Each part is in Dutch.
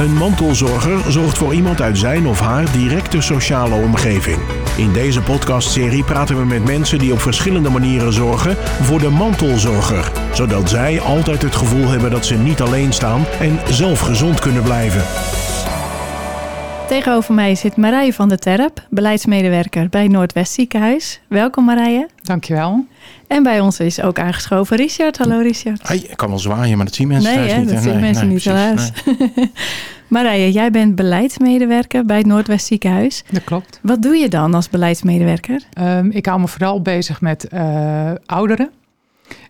Een mantelzorger zorgt voor iemand uit zijn of haar directe sociale omgeving. In deze podcastserie praten we met mensen die op verschillende manieren zorgen voor de mantelzorger, zodat zij altijd het gevoel hebben dat ze niet alleen staan en zelf gezond kunnen blijven. Tegenover mij zit Marije van der Terp, beleidsmedewerker bij Noordwest Ziekenhuis. Welkom Marije. Dankjewel. En bij ons is ook aangeschoven Richard. Hallo Richard. Hey, ik kan wel zwaaien, maar dat zien mensen nee, thuis hè, niet. dat hè? zien Nee, mensen nee, niet precies, helaas. nee. Marije, jij bent beleidsmedewerker bij het Noordwest Ziekenhuis. Dat klopt. Wat doe je dan als beleidsmedewerker? Ehm, ik hou me vooral bezig met eh, ouderen.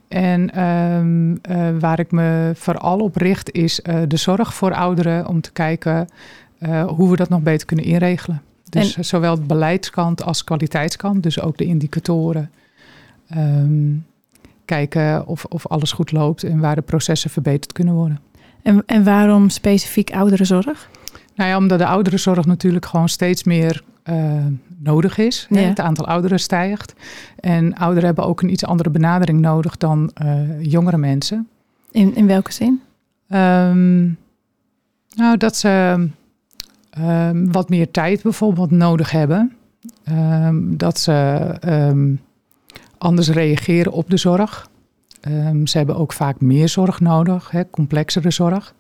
En ehm, eh, waar ik me vooral op richt is eh, de zorg voor ouderen. Om te kijken eh, hoe we dat nog beter kunnen inregelen. Dus En- zowel de beleidskant als kwaliteitskant. Dus ook de indicatoren. Ehm, kijken of, of alles goed loopt en waar de processen verbeterd kunnen worden. En, en waarom specifiek ouderenzorg? Nou ja, omdat de ouderenzorg natuurlijk gewoon steeds meer eh, nodig is. Ja. Het aantal ouderen stijgt. En ouderen hebben ook een iets andere benadering nodig dan eh, jongere mensen. In, in welke zin? Ehm, nou, dat ze ehm, wat meer tijd bijvoorbeeld nodig hebben. Ehm, dat ze ehm, anders reageren op de zorg. Ze hebben ook vaak meer zorg nodig, hè, complexere zorg.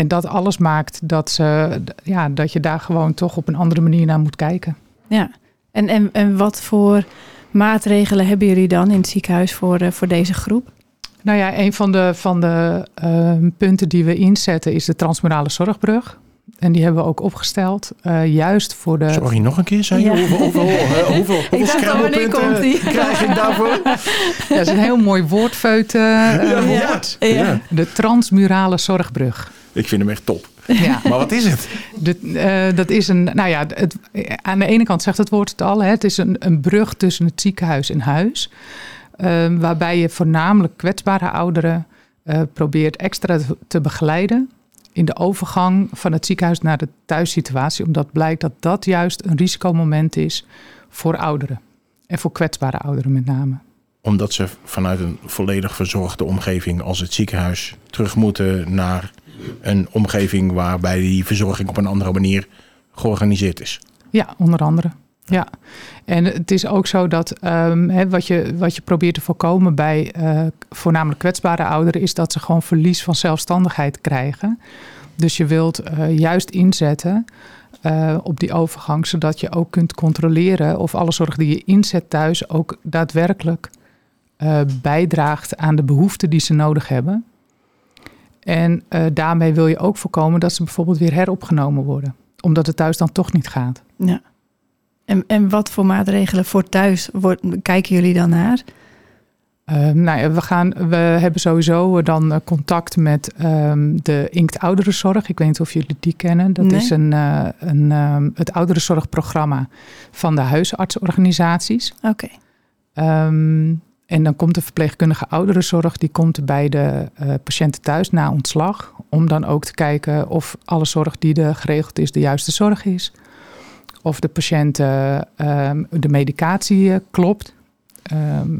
En dat alles maakt dat, ze, ja, dat je daar gewoon toch op een andere manier naar moet kijken. Ja. En, en, en wat voor maatregelen hebben jullie dan in het ziekenhuis voor, eh, voor deze groep? Nou ja, een van de, van de ehm, punten die we inzetten is de transmurale zorgbrug. En die hebben we ook opgesteld, eh, juist voor de... Sorry, nog een keer, zei je? Ja. Hoeveel, hoeveel, eh, hoeveel, hoeveel krijg ik daarvoor? Ja, dat is een heel mooi woordfeut. eh, Ja, woord. Ja. De transmurale zorgbrug. Ik vind hem echt top. Ja, Maar wat is het? de, dat is een. Nou ja, het, aan de ene kant zegt het woord het al. Hè, het is een, een brug tussen het ziekenhuis en huis. Eh, waarbij je voornamelijk kwetsbare ouderen eh, probeert extra te begeleiden. in de overgang van het ziekenhuis naar de thuissituatie. Omdat blijkt dat dat juist een risicomoment is voor ouderen. En voor kwetsbare ouderen met name. Omdat ze vanuit een volledig verzorgde omgeving als het ziekenhuis terug moeten naar een omgeving waarbij die verzorging op een andere manier georganiseerd is. Ja, onder andere. Ja, en het is ook zo dat ehm, wat, je, wat je probeert te voorkomen bij eh, voornamelijk kwetsbare ouderen, is dat ze gewoon verlies van zelfstandigheid krijgen. Dus je wilt eh, juist inzetten eh, op die overgang, zodat je ook kunt controleren of alle zorg die je inzet thuis ook daadwerkelijk bijdraagt aan de behoeften die ze nodig hebben. En daarmee wil je ook voorkomen dat ze bijvoorbeeld weer heropgenomen worden, omdat het thuis dan toch niet gaat. Ja. En, en wat voor maatregelen voor thuis wordt, kijken jullie dan naar? Ehm, nou ja, we, gaan, we hebben sowieso dan eh, contact met ehm, de Inkt Ouderenzorg. Ik weet niet of jullie die kennen. Dat Nee. is een, eh, een, ehm, het ouderenzorgprogramma van de huisartsorganisaties. Oké. En dan komt de verpleegkundige ouderenzorg, die komt bij de eh, patiënten thuis na ontslag. Om dan ook te kijken of alle zorg die er geregeld is, de juiste zorg is. Of de patiënt eh, ehm, de medicatie eh, klopt. Ehm,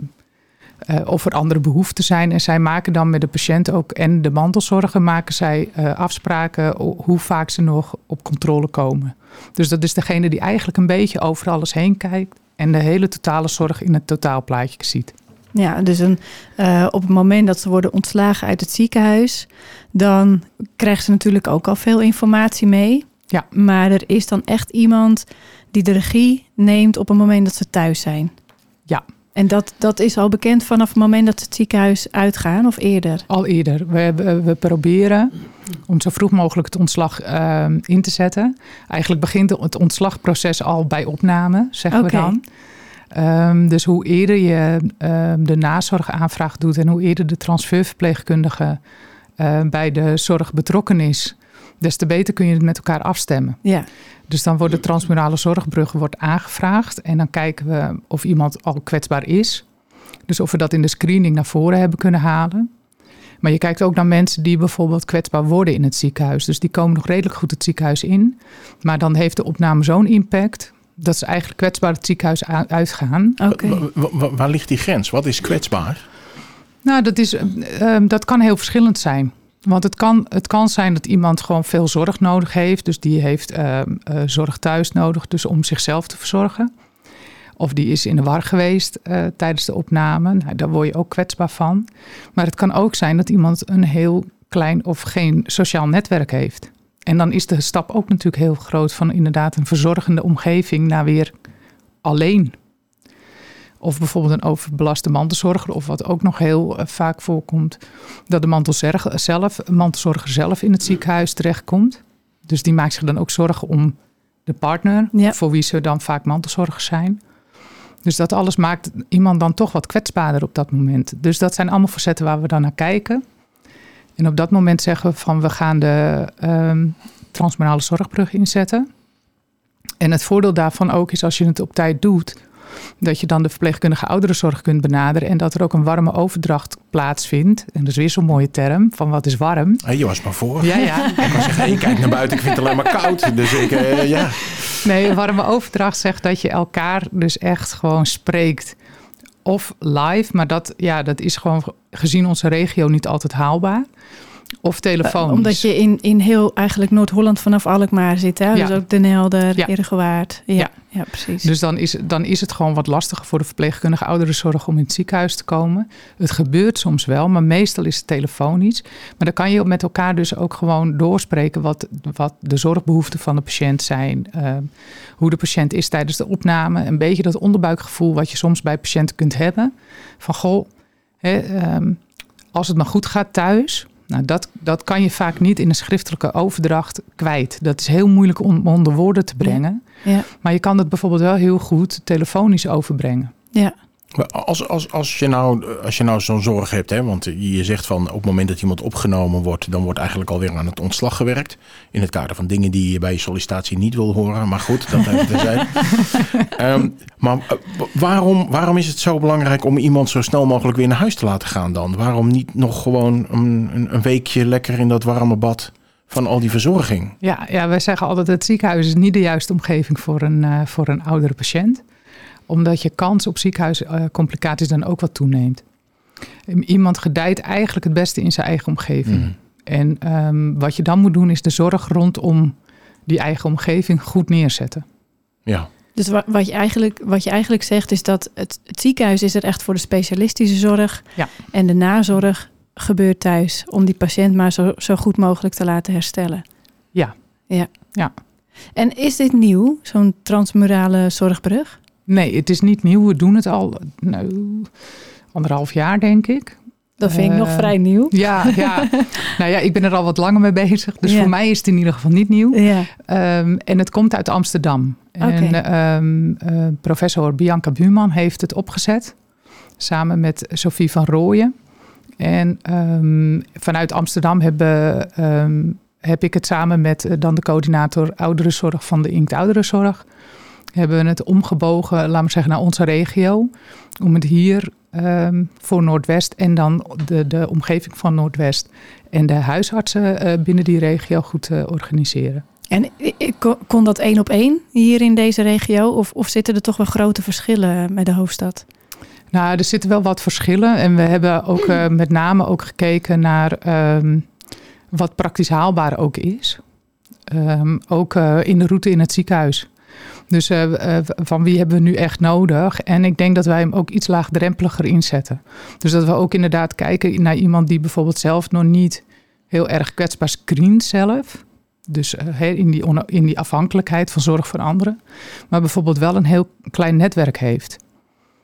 eh, of er andere behoeften zijn. En zij maken dan met de patiënt ook en de mantelzorger maken zij eh, afspraken hoe vaak ze nog op controle komen. Dus dat is degene die eigenlijk een beetje over alles heen kijkt en de hele totale zorg in het totaalplaatje ziet. Ja, dus een, op het moment dat ze worden ontslagen uit het ziekenhuis, dan krijgen ze natuurlijk ook al veel informatie mee. Ja. Maar er is dan echt iemand die de regie neemt op het moment dat ze thuis zijn. Ja. En dat, dat is al bekend vanaf het moment dat ze het ziekenhuis uitgaan of eerder. Al eerder. We, hebben- we proberen om zo vroeg mogelijk het ontslag ehm, in te zetten. Eigenlijk begint het ontslagproces al bij opname, zeggen we dan. Ehm, dus hoe eerder je ehm, de nazorgaanvraag doet en hoe eerder de transferverpleegkundige eh, bij de zorg betrokken is, des te beter kun je het met elkaar afstemmen. Ja, Dus dan wordt de transmurale zorgbrug wordt aangevraagd. En dan kijken we of iemand al kwetsbaar is. Dus of we dat in de screening naar voren hebben kunnen halen. Maar je kijkt ook naar mensen die bijvoorbeeld kwetsbaar worden in het ziekenhuis. Dus die komen nog redelijk goed het ziekenhuis in. Maar dan heeft de opname zo'n impact dat ze eigenlijk kwetsbaar het ziekenhuis uitgaan. wa- waar ligt die grens? Wat is kwetsbaar? Nou, dat, is, eh, eh, dat kan heel verschillend zijn. Want het kan, het kan zijn dat iemand gewoon veel zorg nodig heeft. Dus die heeft uh, uh, zorg thuis nodig, dus om zichzelf te verzorgen. Of die is in de war geweest uh, tijdens de opname. Nou, daar word je ook kwetsbaar van. Maar het kan ook zijn dat iemand een heel klein of geen sociaal netwerk heeft. En dan is de stap ook natuurlijk heel groot van inderdaad een verzorgende omgeving naar weer alleen. Of bijvoorbeeld een overbelaste mantelzorger, of wat ook nog heel uh, vaak voorkomt, dat de mantelzorger zelf, mantelzorger zelf in het ziekenhuis terechtkomt. Dus die maakt zich dan ook zorgen om de partner, ja. voor wie ze dan vaak mantelzorgers zijn. Dus dat alles maakt iemand dan toch wat kwetsbaarder op dat moment. Dus dat zijn allemaal facetten waar we dan naar kijken. En op dat moment zeggen we van we gaan de um, transmorale zorgbrug inzetten. En het voordeel daarvan ook is als je het op tijd doet, dat je dan de verpleegkundige ouderenzorg kunt benaderen en dat er ook een warme overdracht plaatsvindt. En dat is weer zo'n mooie term van wat is warm. Hey, je was maar voor. Ja, ja. ik kan zeggen, hey, kijk naar buiten, ik vind het alleen maar koud. Dus ik, uh, ja. Nee, een warme overdracht zegt dat je elkaar dus echt gewoon spreekt. Of live, maar dat, ja, dat is gewoon gezien onze regio niet altijd haalbaar. Of telefonisch. Omdat je in, in heel eigenlijk Noord-Holland vanaf Alkmaar zit. Hè? Ja. Dus ook Den Helder, ja. Ergewaard. Ja, ja. ja, precies. Dus dan is, dan is het gewoon wat lastiger voor de verpleegkundige ouderenzorg om in het ziekenhuis te komen. Het gebeurt soms wel, maar meestal is het telefonisch. Maar dan kan je met elkaar dus ook gewoon doorspreken wat, wat de zorgbehoeften van de patiënt zijn. Uh, hoe de patiënt is tijdens de opname. Een beetje dat onderbuikgevoel wat je soms bij patiënten kunt hebben. Van goh, hè, um, als het maar goed gaat thuis nou, dat, dat kan je vaak niet in een schriftelijke overdracht kwijt. Dat is heel moeilijk om onder woorden te brengen. Ja. Ja. Maar je kan het bijvoorbeeld wel heel goed telefonisch overbrengen. Ja. Als, als, als je nou, als je nou zo'n zorg hebt, hè, want je zegt van op het moment dat iemand opgenomen wordt, dan wordt eigenlijk alweer aan het ontslag gewerkt. In het kader van dingen die je bij je sollicitatie niet wil horen. Maar goed, dat even terzijde. um, maar waarom, waarom is het zo belangrijk om iemand zo snel mogelijk weer naar huis te laten gaan dan? Waarom niet nog gewoon een, een, weekje lekker in dat warme bad? van al die verzorging. Ja, ja, wij zeggen altijd: het ziekenhuis is niet de juiste omgeving voor een, uh, voor een oudere patiënt omdat je kans op ziekenhuiscomplicaties dan ook wat toeneemt. Iemand gedijt eigenlijk het beste in zijn eigen omgeving. Mm. En um, wat je dan moet doen is de zorg rondom die eigen omgeving goed neerzetten. Ja. Dus wat je eigenlijk, wat je eigenlijk zegt is dat het, het ziekenhuis is er echt voor de specialistische zorg. Ja. En de nazorg gebeurt thuis om die patiënt maar zo, zo goed mogelijk te laten herstellen. Ja. Ja. ja. En is dit nieuw, zo'n transmurale zorgbrug? Nee, het is niet nieuw. We doen het al nou, anderhalf jaar, denk ik. Dat vind ik uh, nog vrij nieuw. Ja, ja. nou ja, ik ben er al wat langer mee bezig. Dus ja. voor mij is het in ieder geval niet nieuw. Ja. Um, en het komt uit Amsterdam. Okay. En um, uh, professor Bianca Buurman heeft het opgezet. Samen met Sophie van Rooyen. En um, vanuit Amsterdam hebben, heb ik het samen met uh, dan de coördinator ouderenzorg van de Inkt Ouderenzorg hebben we het omgebogen, laten we zeggen, naar onze regio. Om het hier um, voor Noordwest en dan de, de omgeving van Noordwest en de huisartsen uh, binnen die regio goed te organiseren. En kon dat één op één hier in deze regio? Of, of zitten er toch wel grote verschillen met de hoofdstad? Nou, er zitten wel wat verschillen. En we hebben ook uh, met name ook gekeken naar um, wat praktisch haalbaar ook is. Um, ook uh, in de route in het ziekenhuis. Dus uh, uh, van wie hebben we nu echt nodig? En ik denk dat wij hem ook iets laagdrempeliger inzetten. Dus dat we ook inderdaad kijken naar iemand die bijvoorbeeld zelf nog niet heel erg kwetsbaar screent zelf. Dus uh, in, die in die afhankelijkheid van zorg voor anderen. Maar bijvoorbeeld wel een heel klein netwerk heeft.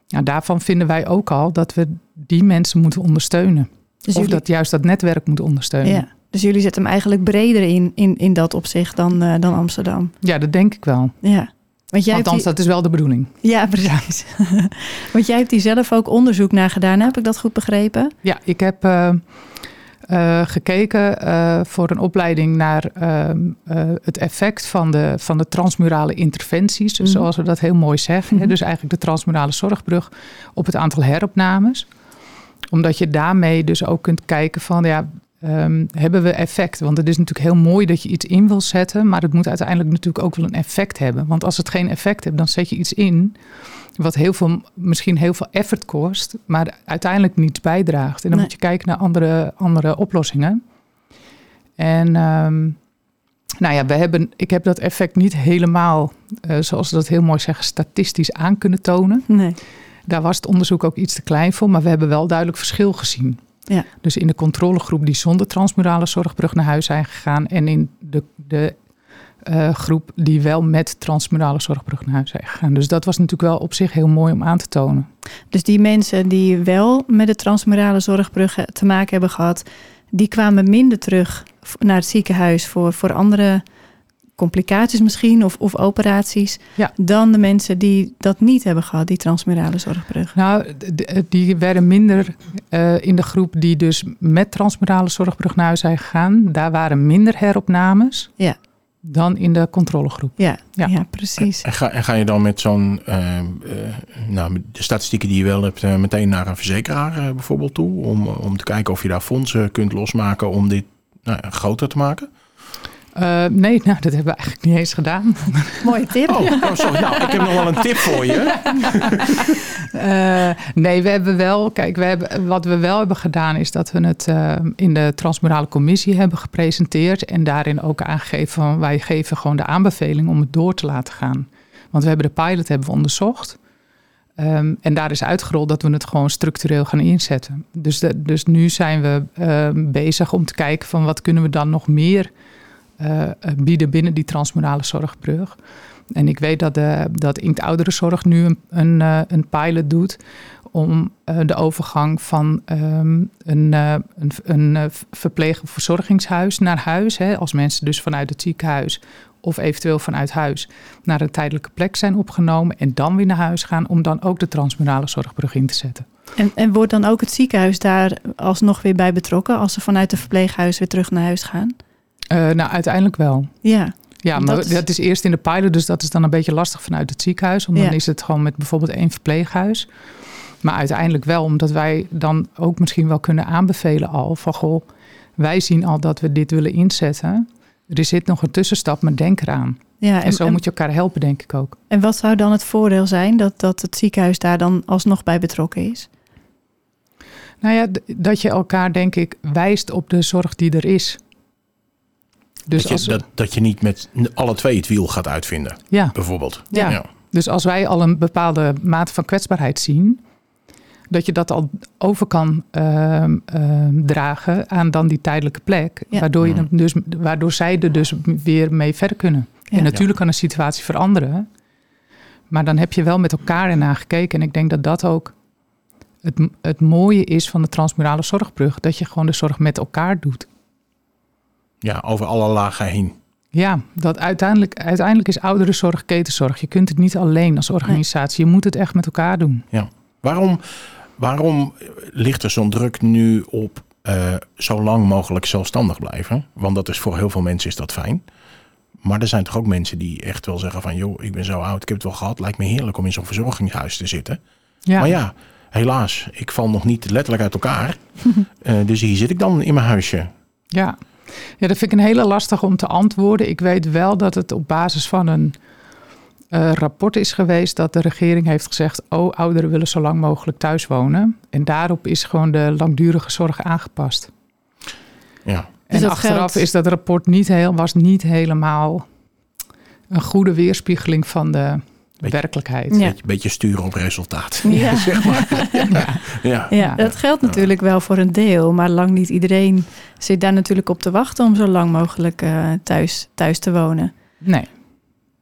Nou, daarvan vinden wij ook al dat we die mensen moeten ondersteunen. Dus of jullie... dat juist dat netwerk moeten ondersteunen. Ja. Dus jullie zetten hem eigenlijk breder in, in, in dat opzicht dan, uh, dan Amsterdam. Ja, dat denk ik wel. Ja. Want jij Althans, die... dat is wel de bedoeling. Ja, precies. Ja. Want jij hebt hier zelf ook onderzoek naar gedaan, heb ik dat goed begrepen? Ja, ik heb uh, uh, gekeken uh, voor een opleiding naar ehm, het effect van de, van de transmurale interventies, mm. zoals we dat heel mooi zeggen. Mm. Dus eigenlijk de transmurale zorgbrug op het aantal heropnames. Omdat je daarmee dus ook kunt kijken van, ja, Um, hebben we effect? Want het is natuurlijk heel mooi dat je iets in wil zetten, maar het moet uiteindelijk natuurlijk ook wel een effect hebben. Want als het geen effect heeft, dan zet je iets in wat heel veel, misschien heel veel effort kost, maar uiteindelijk niets bijdraagt. En dan nee. moet je kijken naar andere, andere oplossingen. En ehm, nou ja, we hebben, ik heb dat effect niet helemaal, eh, zoals ze dat heel mooi zeggen, statistisch aan kunnen tonen. Nee. Daar was het onderzoek ook iets te klein voor, maar we hebben wel duidelijk verschil gezien. Ja. Dus in de controlegroep die zonder transmurale zorgbrug naar huis zijn gegaan en in de, de eh, groep die wel met transmurale zorgbrug naar huis zijn gegaan. Dus dat was natuurlijk wel op zich heel mooi om aan te tonen. Dus die mensen die wel met de transmurale zorgbrug te maken hebben gehad, die kwamen minder terug naar het ziekenhuis voor, voor andere complicaties misschien of, of operaties Ja. dan de mensen die dat niet hebben gehad, die transmurale zorgbrug. Nou, die werden minder eh, in de groep die dus met transmurale zorgbrug naar huis zijn gegaan. Daar waren minder heropnames Ja. dan in de controlegroep. Ja, Ja. ja. precies. En ga, en ga je dan met zo'n, eh, eh, nou, met de statistieken die je wel hebt, meteen naar een verzekeraar bijvoorbeeld toe? Om, om te kijken of je daar fondsen kunt losmaken om dit nou, groter te maken? Eh, nee, nou, dat hebben we eigenlijk niet eens gedaan. Mooie tip. Oh, oh, sorry. Nou, ik heb nog wel een tip voor je. Eh, nee, we hebben wel, kijk, we hebben, wat we wel hebben gedaan is dat we het eh, in de Transmurale Commissie hebben gepresenteerd. En daarin ook aangegeven van wij geven gewoon de aanbeveling om het door te laten gaan. Want we hebben de pilot hebben we onderzocht. Ehm, en daar is uitgerold dat we het gewoon structureel gaan inzetten. Dus, de, dus nu zijn we ehm, bezig om te kijken van wat kunnen we dan nog meer bieden binnen die transmurale zorgbrug. En ik weet dat, de, dat Inkt Ouderenzorg nu een, een, eh, een pilot doet om eh, de overgang van ehm, een, eh, een, een eh, verpleeg- verzorgingshuis naar huis. Hè, als mensen dus vanuit het ziekenhuis of eventueel vanuit huis naar een tijdelijke plek zijn opgenomen en dan weer naar huis gaan om dan ook de transmurale zorgbrug in te zetten. En, en wordt dan ook het ziekenhuis daar alsnog weer bij betrokken als ze vanuit het verpleeghuis weer terug naar huis gaan? Eh, nou, uiteindelijk wel. Ja, Ja, Dat maar is- dat is eerst in de pilot, dus dat is dan een beetje lastig vanuit het ziekenhuis. Want dan is het gewoon met bijvoorbeeld één verpleeghuis. Maar uiteindelijk wel, omdat wij dan ook misschien wel kunnen aanbevelen al van goh, wij zien al dat we dit willen inzetten. Er zit nog een tussenstap, maar denk eraan. ja En, zo moet je elkaar helpen, denk ik ook. en wat zou dan het voordeel zijn dat, dat het ziekenhuis daar dan alsnog bij betrokken is? Nou ja, dat je elkaar, denk ik, wijst op de zorg die er is. Dus dat, als, je, dat, dat je niet met alle twee het wiel gaat uitvinden, ja, bijvoorbeeld. Ja. Dus als wij al een bepaalde mate van kwetsbaarheid zien, dat je dat al over kan ehm, ehm, dragen aan dan die tijdelijke plek, Ja. waardoor, je Mhm. hem dus, waardoor zij er dus weer mee verder kunnen. Ja. En natuurlijk kan een situatie veranderen, maar dan heb je wel met elkaar ernaar gekeken. En ik denk dat dat ook het, het mooie is van de transmurale zorgbrug, dat je gewoon de zorg met elkaar doet. Ja, over alle lagen heen. Ja, dat uiteindelijk, uiteindelijk is ouderenzorg ketenzorg. Je kunt het niet alleen als organisatie. Je moet het echt met elkaar doen. Waarom, waarom ligt er zo'n druk nu op eh, zo lang mogelijk zelfstandig blijven? Want dat is voor heel veel mensen is dat fijn. Maar er zijn toch ook mensen die echt wel zeggen van... joh, ik ben zo oud, ik heb het wel gehad. Lijkt me heerlijk om in zo'n verzorgingshuis te zitten. Ja, Maar ja, helaas, ik val nog niet letterlijk uit elkaar. Eh, dus hier zit ik dan in mijn huisje. ja. Ja, dat vind ik een hele lastige om te antwoorden. Ik weet wel dat het op basis van een eh, rapport is geweest... dat de regering heeft gezegd... oh, ouderen willen zo lang mogelijk thuis wonen. En daarop is gewoon de langdurige zorg aangepast. Ja, En dat achteraf geldt- is dat rapport niet heel, was niet helemaal een goede weerspiegeling van de Beetje- werkelijkheid. Ja. beetje, beetje sturen op resultaat. Ja. zeg maar. Ja. Ja, dat geldt natuurlijk wel voor een deel, maar lang niet iedereen zit daar natuurlijk op te wachten om zo lang mogelijk eh, thuis, thuis te wonen. Nee.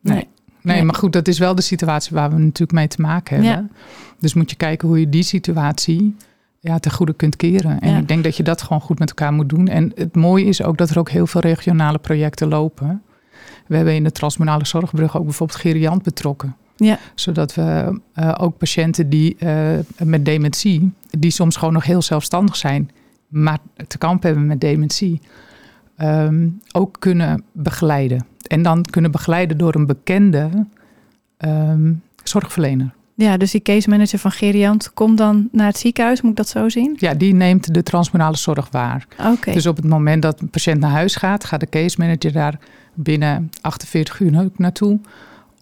Nee. Nee. Maar goed, dat is wel de situatie waar we natuurlijk mee te maken hebben. Ja. Dus moet je kijken hoe je die situatie ja, ten goede kunt keren. En Ja. ik denk dat je dat gewoon goed met elkaar moet doen. En het mooie is ook dat er ook heel veel regionale projecten lopen. We hebben in de Transmurale Zorgbrug ook bijvoorbeeld Geriant betrokken. Ja. Zodat we eh, ook patiënten die eh, met dementie, die soms gewoon nog heel zelfstandig zijn, maar te kampen hebben met dementie, ehm, ook kunnen begeleiden. En dan kunnen begeleiden door een bekende ehm, zorgverlener. Ja, dus die case manager van Geriant komt dan naar het ziekenhuis, moet ik dat zo zien? Ja, die neemt de transmurale zorg waar. Oké. Dus op het moment dat een patiënt naar huis gaat, gaat de case manager daar binnen 48 uur ook naartoe.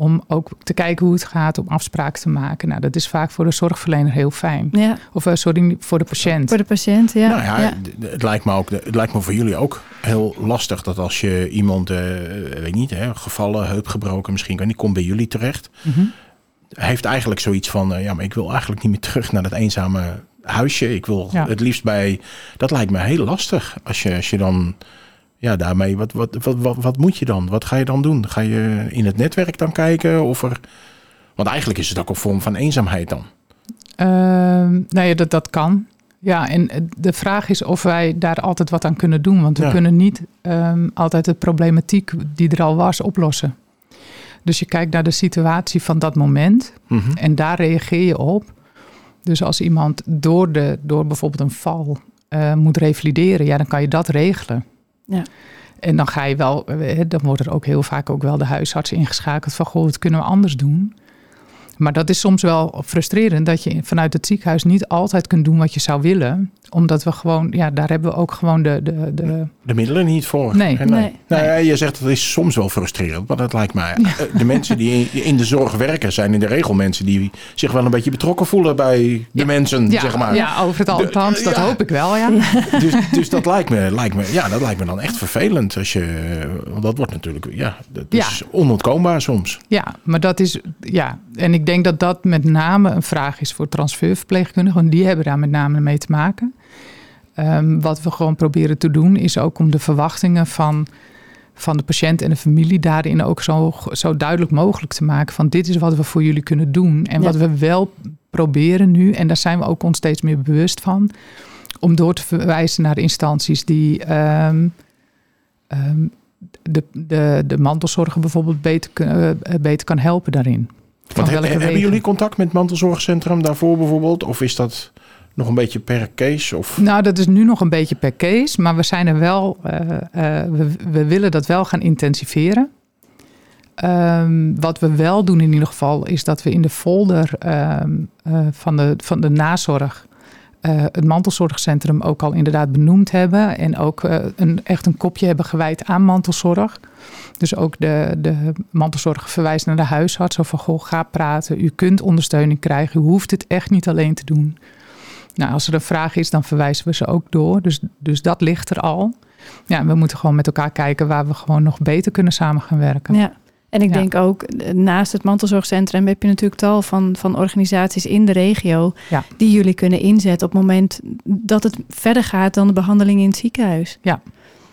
Om ook te kijken hoe het gaat, om afspraken te maken. Nou, dat is vaak voor de zorgverlener heel fijn. Ja, Of eh, sorry, voor de patiënt. voor de patiënt, ja. nou ja, ja. d- Het, lijkt me ook, het lijkt me voor jullie ook heel lastig dat als je iemand, eh, weet niet, hè, gevallen, heup gebroken misschien, kan die komt bij jullie terecht. Mhm. Heeft eigenlijk zoiets van, eh, ja, maar ik wil eigenlijk niet meer terug naar dat eenzame huisje. Ik wil Ja. het liefst bij, dat lijkt me heel lastig. Als je, als je dan, ja, daarmee, wat, wat, wat, wat, wat moet je dan? Wat ga je dan doen? Ga je in het netwerk dan kijken of er, want eigenlijk is het ook een vorm van eenzaamheid dan. Ehm, nou ja, dat, dat kan. Ja, en de vraag is of wij daar altijd wat aan kunnen doen. Want we Ja. kunnen niet ehm, altijd de problematiek die er al was oplossen. Dus je kijkt naar de situatie van dat moment Mhm. en daar reageer je op. Dus als iemand door, de, door bijvoorbeeld een val eh, moet revalideren, ja, dan kan je dat regelen. Ja. En dan ga je wel, eh, dan wordt er ook heel vaak ook wel de huisarts ingeschakeld van goh, wat kunnen we anders doen? Maar dat is soms wel frustrerend dat je vanuit het ziekenhuis niet altijd kunt doen wat je zou willen. Omdat we gewoon, ja, daar hebben we ook gewoon de. de, de De middelen niet voor. Nee. Nee. Nou ja, je zegt dat is soms wel frustrerend, maar dat lijkt mij. eh, De mensen die in- de zorg werken zijn in de regel mensen die zich wel een beetje betrokken voelen bij de Ja. mensen, ja, zeg maar. ja, over het althans, dat ja. hoop ik wel, ja. Dus, dus dat lijkt me, lijkt me, ja, dat lijkt me dan echt vervelend als je, want dat wordt natuurlijk, ja, dat Ja. is onontkoombaar soms. Ja, maar dat is, ja. En ik denk dat dat met name een vraag is voor transferverpleegkundigen, want die hebben daar met name mee te maken. Ehm, wat we gewoon proberen te doen, is ook om de verwachtingen van, van de patiënt en de familie daarin ook zo, zo duidelijk mogelijk te maken. Van dit is wat we voor jullie kunnen doen. En Ja. wat we wel proberen nu, en daar zijn we ook ons steeds meer bewust van, om door te verwijzen naar instanties die ehm, ehm, de, de, de mantelzorger bijvoorbeeld beter, eh, beter kan helpen daarin. Want hebben wegen. jullie contact met mantelzorgcentrum daarvoor bijvoorbeeld? Of is dat nog een beetje per case? Of? Nou, dat is nu nog een beetje per case, maar we zijn er wel, eh, eh, we, willen dat wel gaan intensiveren. Ehm, wat we wel doen in ieder geval, is dat we in de folder ehm, eh, van, de, van de nazorg het mantelzorgcentrum ook al inderdaad benoemd hebben. En ook een, echt een kopje hebben gewijd aan mantelzorg. Dus ook de, de mantelzorg verwijst naar de huisarts. Of van, goh, ga praten. U kunt ondersteuning krijgen. U hoeft het echt niet alleen te doen. Nou, als er een vraag is, dan verwijzen we ze ook door. Dus, dus dat ligt er al. Ja, we moeten gewoon met elkaar kijken waar we gewoon nog beter kunnen samen gaan werken. Ja. En ik Ja. denk ook, eh, naast het mantelzorgcentrum heb je natuurlijk tal van, van organisaties in de regio Ja. die jullie kunnen inzetten op het moment dat het verder gaat dan de behandeling in het ziekenhuis. Ja.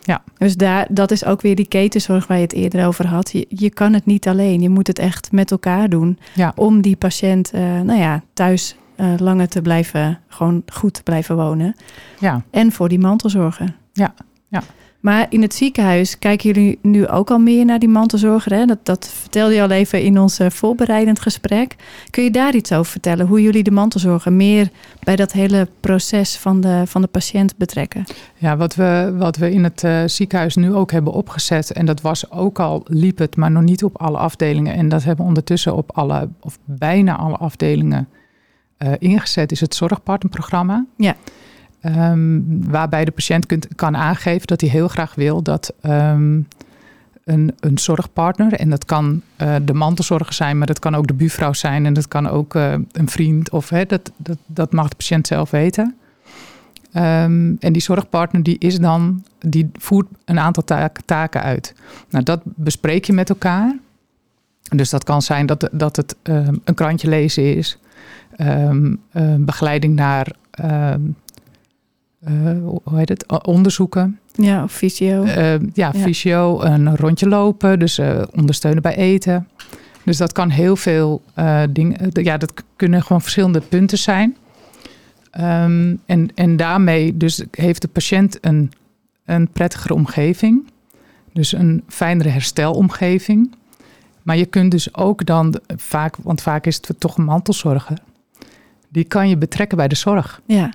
Ja. Dus daar, dat is ook weer die ketenzorg waar je het eerder over had. Je, je kan het niet alleen. Je moet het echt met elkaar doen Ja. om die patiënt eh, nou ja, thuis eh, langer te blijven, gewoon goed te blijven wonen. Ja, En voor die mantelzorger. Ja, ja. Maar in het ziekenhuis kijken jullie nu ook al meer naar die mantelzorger. Hè? Dat, dat vertelde je al even in ons eh, voorbereidend gesprek. Kun je daar iets over vertellen? Hoe jullie de mantelzorger meer bij dat hele proces van de, van de patiënt betrekken? Ja, wat we, wat we in het eh, ziekenhuis nu ook hebben opgezet, en dat was ook al, liep het, maar nog niet op alle afdelingen. En dat hebben we ondertussen op alle, of bijna alle afdelingen eh, ingezet, is het zorgpartnerprogramma. Ja. Ehm, waarbij de patiënt kunt, kan aangeven dat hij heel graag wil dat ehm, een, een zorgpartner, en dat kan eh, de mantelzorger zijn, maar dat kan ook de buurvrouw zijn en dat kan ook eh, een vriend, of hè, dat, dat, dat mag de patiënt zelf weten. Ehm, en die zorgpartner die is dan, die voert een aantal taak- taken uit. Nou, dat bespreek je met elkaar. Dus dat kan zijn dat, dat het een krantje lezen is, ehm, eh, begeleiding naar ehm, eh, hoe heet het? Onderzoeken. Ja, of fysio. Ja, Ja. fysio, een rondje lopen, dus eh, ondersteunen bij eten. Dus dat kan heel veel eh, dingen. Ja, dat kunnen gewoon verschillende punten zijn. Ehm, en, en daarmee dus heeft de patiënt een, een prettigere omgeving. Dus een fijnere herstelomgeving. Maar je kunt dus ook dan vaak, want vaak is het toch een mantelzorger. Die kan je betrekken bij de zorg. Ja.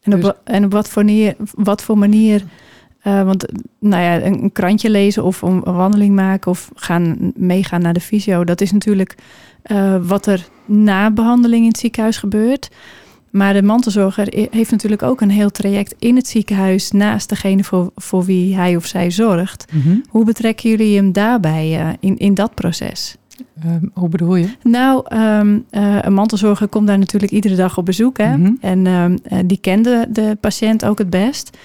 En op, Dus- wa- en op wat voor manier, wat voor manier want nou ja, een, een krantje lezen of een wandeling maken of gaan meegaan naar de fysio, dat is natuurlijk eh, wat er na behandeling in het ziekenhuis gebeurt. Maar de mantelzorger heeft natuurlijk ook een heel traject in het ziekenhuis naast degene voor, voor wie hij of zij zorgt. Mhm. Hoe betrekken jullie hem daarbij eh, in, in dat proces? Ehm, hoe bedoel je? Nou, ehm, eh, een mantelzorger komt daar natuurlijk iedere dag op bezoek. Hè? Mhm. En ehm, eh, die kende de patiënt ook het best.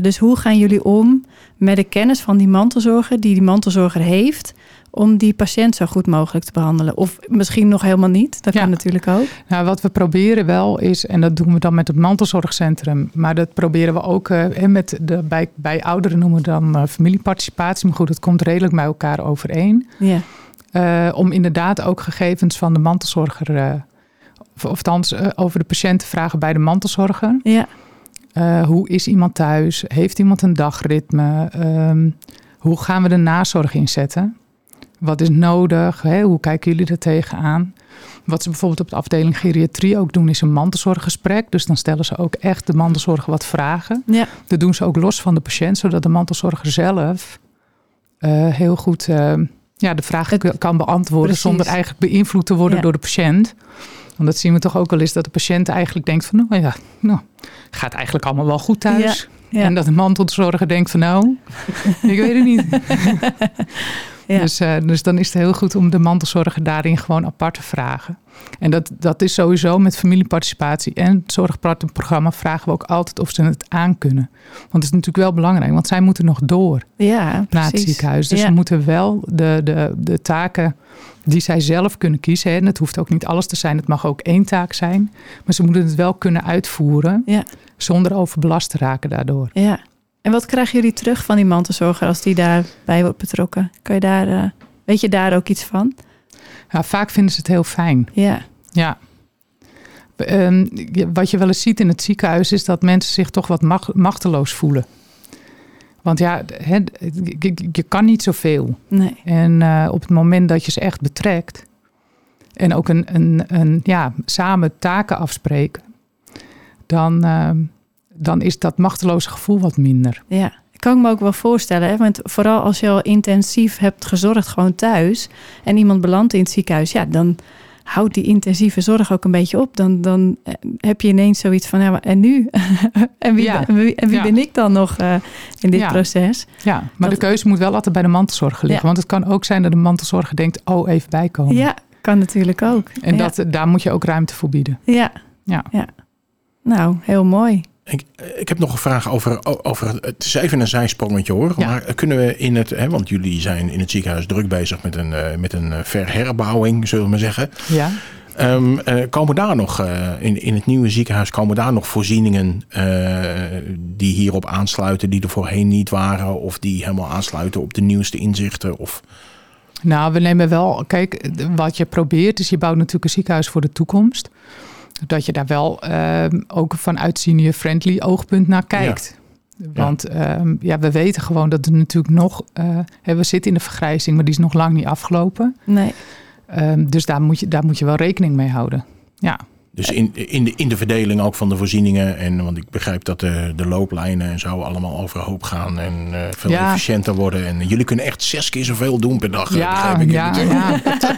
Dus hoe gaan jullie om met de kennis van die mantelzorger, die die mantelzorger heeft, om die patiënt zo goed mogelijk te behandelen? Of misschien nog helemaal niet, dat Ja. kan natuurlijk ook. Nou, wat we proberen wel is, en dat doen we dan met het mantelzorgcentrum, maar dat proberen we ook eh, met de, bij, bij ouderen noemen we dan eh, familieparticipatie. Maar goed, het komt redelijk bij elkaar overeen. Ja, Eh, om inderdaad ook gegevens van de mantelzorger, eh, of, althans over de patiënt te vragen bij de mantelzorger. ja, hoe is iemand thuis? Heeft iemand een dagritme? Ehm, hoe gaan we de nazorg inzetten? Wat is nodig? Hè? Hoe kijken jullie er tegenaan? Wat ze bijvoorbeeld op de afdeling geriatrie ook doen, is een mantelzorggesprek. Dus dan stellen ze ook echt de mantelzorger wat vragen. ja, Dat doen ze ook los van de patiënt, zodat de mantelzorger zelf eh, heel goed eh, ja, de vraag Het- kan beantwoorden Precies. zonder eigenlijk beïnvloed te worden Ja. door de patiënt. Want dat zien we toch ook wel eens dat de patiënt eigenlijk denkt van, nou ja, nou, gaat eigenlijk allemaal wel goed thuis. ja. En dat de mantelzorger denkt van, nou, ik weet het niet. Ja. Dus, eh, dus dan is het heel goed om de mantelzorger daarin gewoon apart te vragen. En dat, dat is sowieso met familieparticipatie en het zorgprogramma vragen we ook altijd of ze het aankunnen. Want het is natuurlijk wel belangrijk, want zij moeten nog door ja naar het ziekenhuis. Dus Ja. ze moeten wel de, de, de taken die zij zelf kunnen kiezen. En het hoeft ook niet alles te zijn, het mag ook één taak zijn. Maar ze moeten het wel kunnen uitvoeren Ja. zonder overbelast te raken daardoor. Ja. En wat krijgen jullie terug van die mantelzorger als die daarbij wordt betrokken? Kan je daar, eh, weet je daar ook iets van? Ja, vaak vinden ze het heel fijn. Ja, Ja. Ehm, wat je wel eens ziet in het ziekenhuis is dat mensen zich toch wat mach- machteloos voelen. Want ja, je kan niet zoveel. nee. En eh, op het moment dat je ze echt betrekt en ook een, een, een ja, samen taken afspreken, dan, ehm, dan is dat machteloze gevoel wat minder. Ja, ik kan me ook wel voorstellen. Hè? Want vooral als je al intensief hebt gezorgd gewoon thuis... en iemand belandt in het ziekenhuis... ja, dan houdt die intensieve zorg ook een beetje op. Dan, dan eh, heb je ineens zoiets van... Ja, maar en nu? en wie, Ja. en wie Ja. ben ik dan nog eh, in dit Ja. proces? Ja, maar Dat- de keuze moet wel altijd bij de mantelzorger liggen. Ja. Want het kan ook zijn dat de mantelzorger denkt, oh even bijkomen. Ja, kan natuurlijk ook. En ja. dat, daar moet je ook ruimte voor bieden. Ja. Ja. Nou, heel mooi. Ik, ik heb nog een vraag over, over het is even een zijsprongetje hoor. Ja. Maar kunnen we in het, hè, want jullie zijn in het ziekenhuis druk bezig met een, eh, met een eh, verherbouwing, zullen we maar zeggen. Ja. Ehm, eh, komen daar nog, in, in het nieuwe ziekenhuis, komen daar nog voorzieningen die hierop aansluiten, die er voorheen niet waren, of die helemaal aansluiten op de nieuwste inzichten? Of, Nou, we nemen wel, kijk, wat je probeert is je bouwt natuurlijk een ziekenhuis voor de toekomst. Dat je daar wel ehm, ook vanuit senior-friendly oogpunt naar kijkt. Want ehm, ja, we weten gewoon dat er natuurlijk nog, eh, hè, we zitten in de vergrijzing, maar die is nog lang niet afgelopen. Nee. Ehm, dus daar moet, je, daar moet je wel rekening mee houden. Ja, dus in, in, de, in de verdeling ook van de voorzieningen. En, want ik begrijp dat de, de looplijnen en zo allemaal overhoop gaan en eh, veel Ja. efficiënter worden. En jullie kunnen echt zes keer zoveel doen per dag. eh, ja, begrijp ik. ja,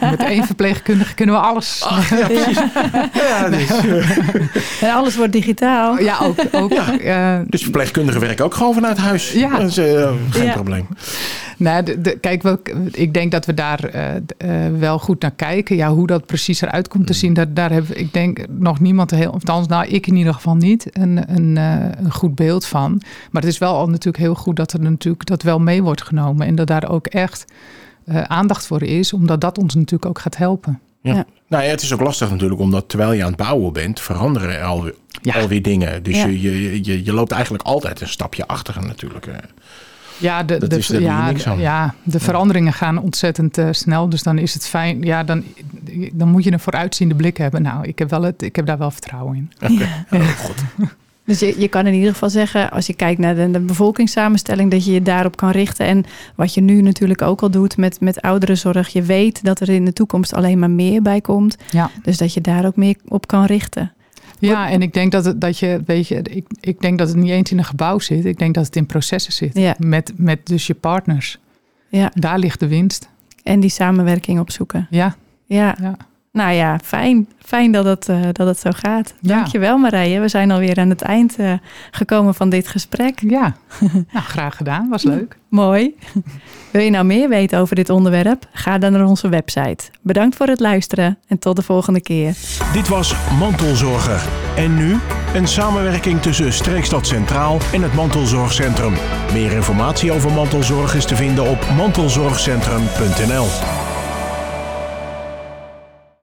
ja. Met één verpleegkundige kunnen we alles. ja, precies. Ja, dus, eh, En alles wordt digitaal. Ja, ook. ook eh, dus verpleegkundigen werken ook gewoon vanuit huis. Ja. Dat is eh, geen Ja. probleem. Nou, de, de- kijk, wel, ik denk dat we daar eh, eh, wel goed naar kijken. Ja, hoe dat precies eruit komt te zien, daar, daar hebben ik denk nog niemand heel, of althans, nou, ik in ieder geval niet, een, een, eh, een goed beeld van. Maar het is wel al natuurlijk heel goed dat er natuurlijk dat wel mee wordt genomen en dat daar ook echt eh, aandacht voor is, omdat dat ons natuurlijk ook gaat helpen. Nou ja, het is ook lastig natuurlijk, omdat terwijl je aan het bouwen bent, veranderen er alweer, Ja. alweer dingen. Dus Ja. je, je, je, je loopt eigenlijk altijd een stapje achter natuurlijk. Ja, de, Dat is- ja, niks aan. ja, de veranderingen gaan ontzettend eh, snel. Dus dan is het fijn. Ja, dan, dan moet je een vooruitziende blik hebben. Nou, ik heb, wel het, ik heb daar wel vertrouwen in. Ja. Oh, God. Dus je, je kan in ieder geval zeggen, als je kijkt naar de, de bevolkingssamenstelling, dat je je daarop kan richten. En wat je nu natuurlijk ook al doet met, met ouderenzorg, je weet dat er in de toekomst alleen maar meer bij komt. Ja. Dus dat je daar ook meer op kan richten. Ja, en ik denk dat het, dat je, weet je, ik, ik denk dat het niet eens in een gebouw zit. Ik denk dat het in processen zit. Ja. Met, met dus je partners. Ja. Daar ligt de winst. En die samenwerking opzoeken. Ja, Ja, ja. Nou ja, fijn. Fijn dat het, uh, dat het zo gaat. Ja. Dankjewel Marije. We zijn alweer aan het eind uh, gekomen van dit gesprek. Ja, nou, graag gedaan. Was leuk. Mooi. Wil je nou meer weten over dit onderwerp? Ga dan naar onze website. Bedankt voor het luisteren en tot de volgende keer. Dit was Mantelzorger. En nu een samenwerking tussen Streekstad Centraal en het Mantelzorgcentrum. Meer informatie over mantelzorg is te vinden op mantelzorgcentrum.nl.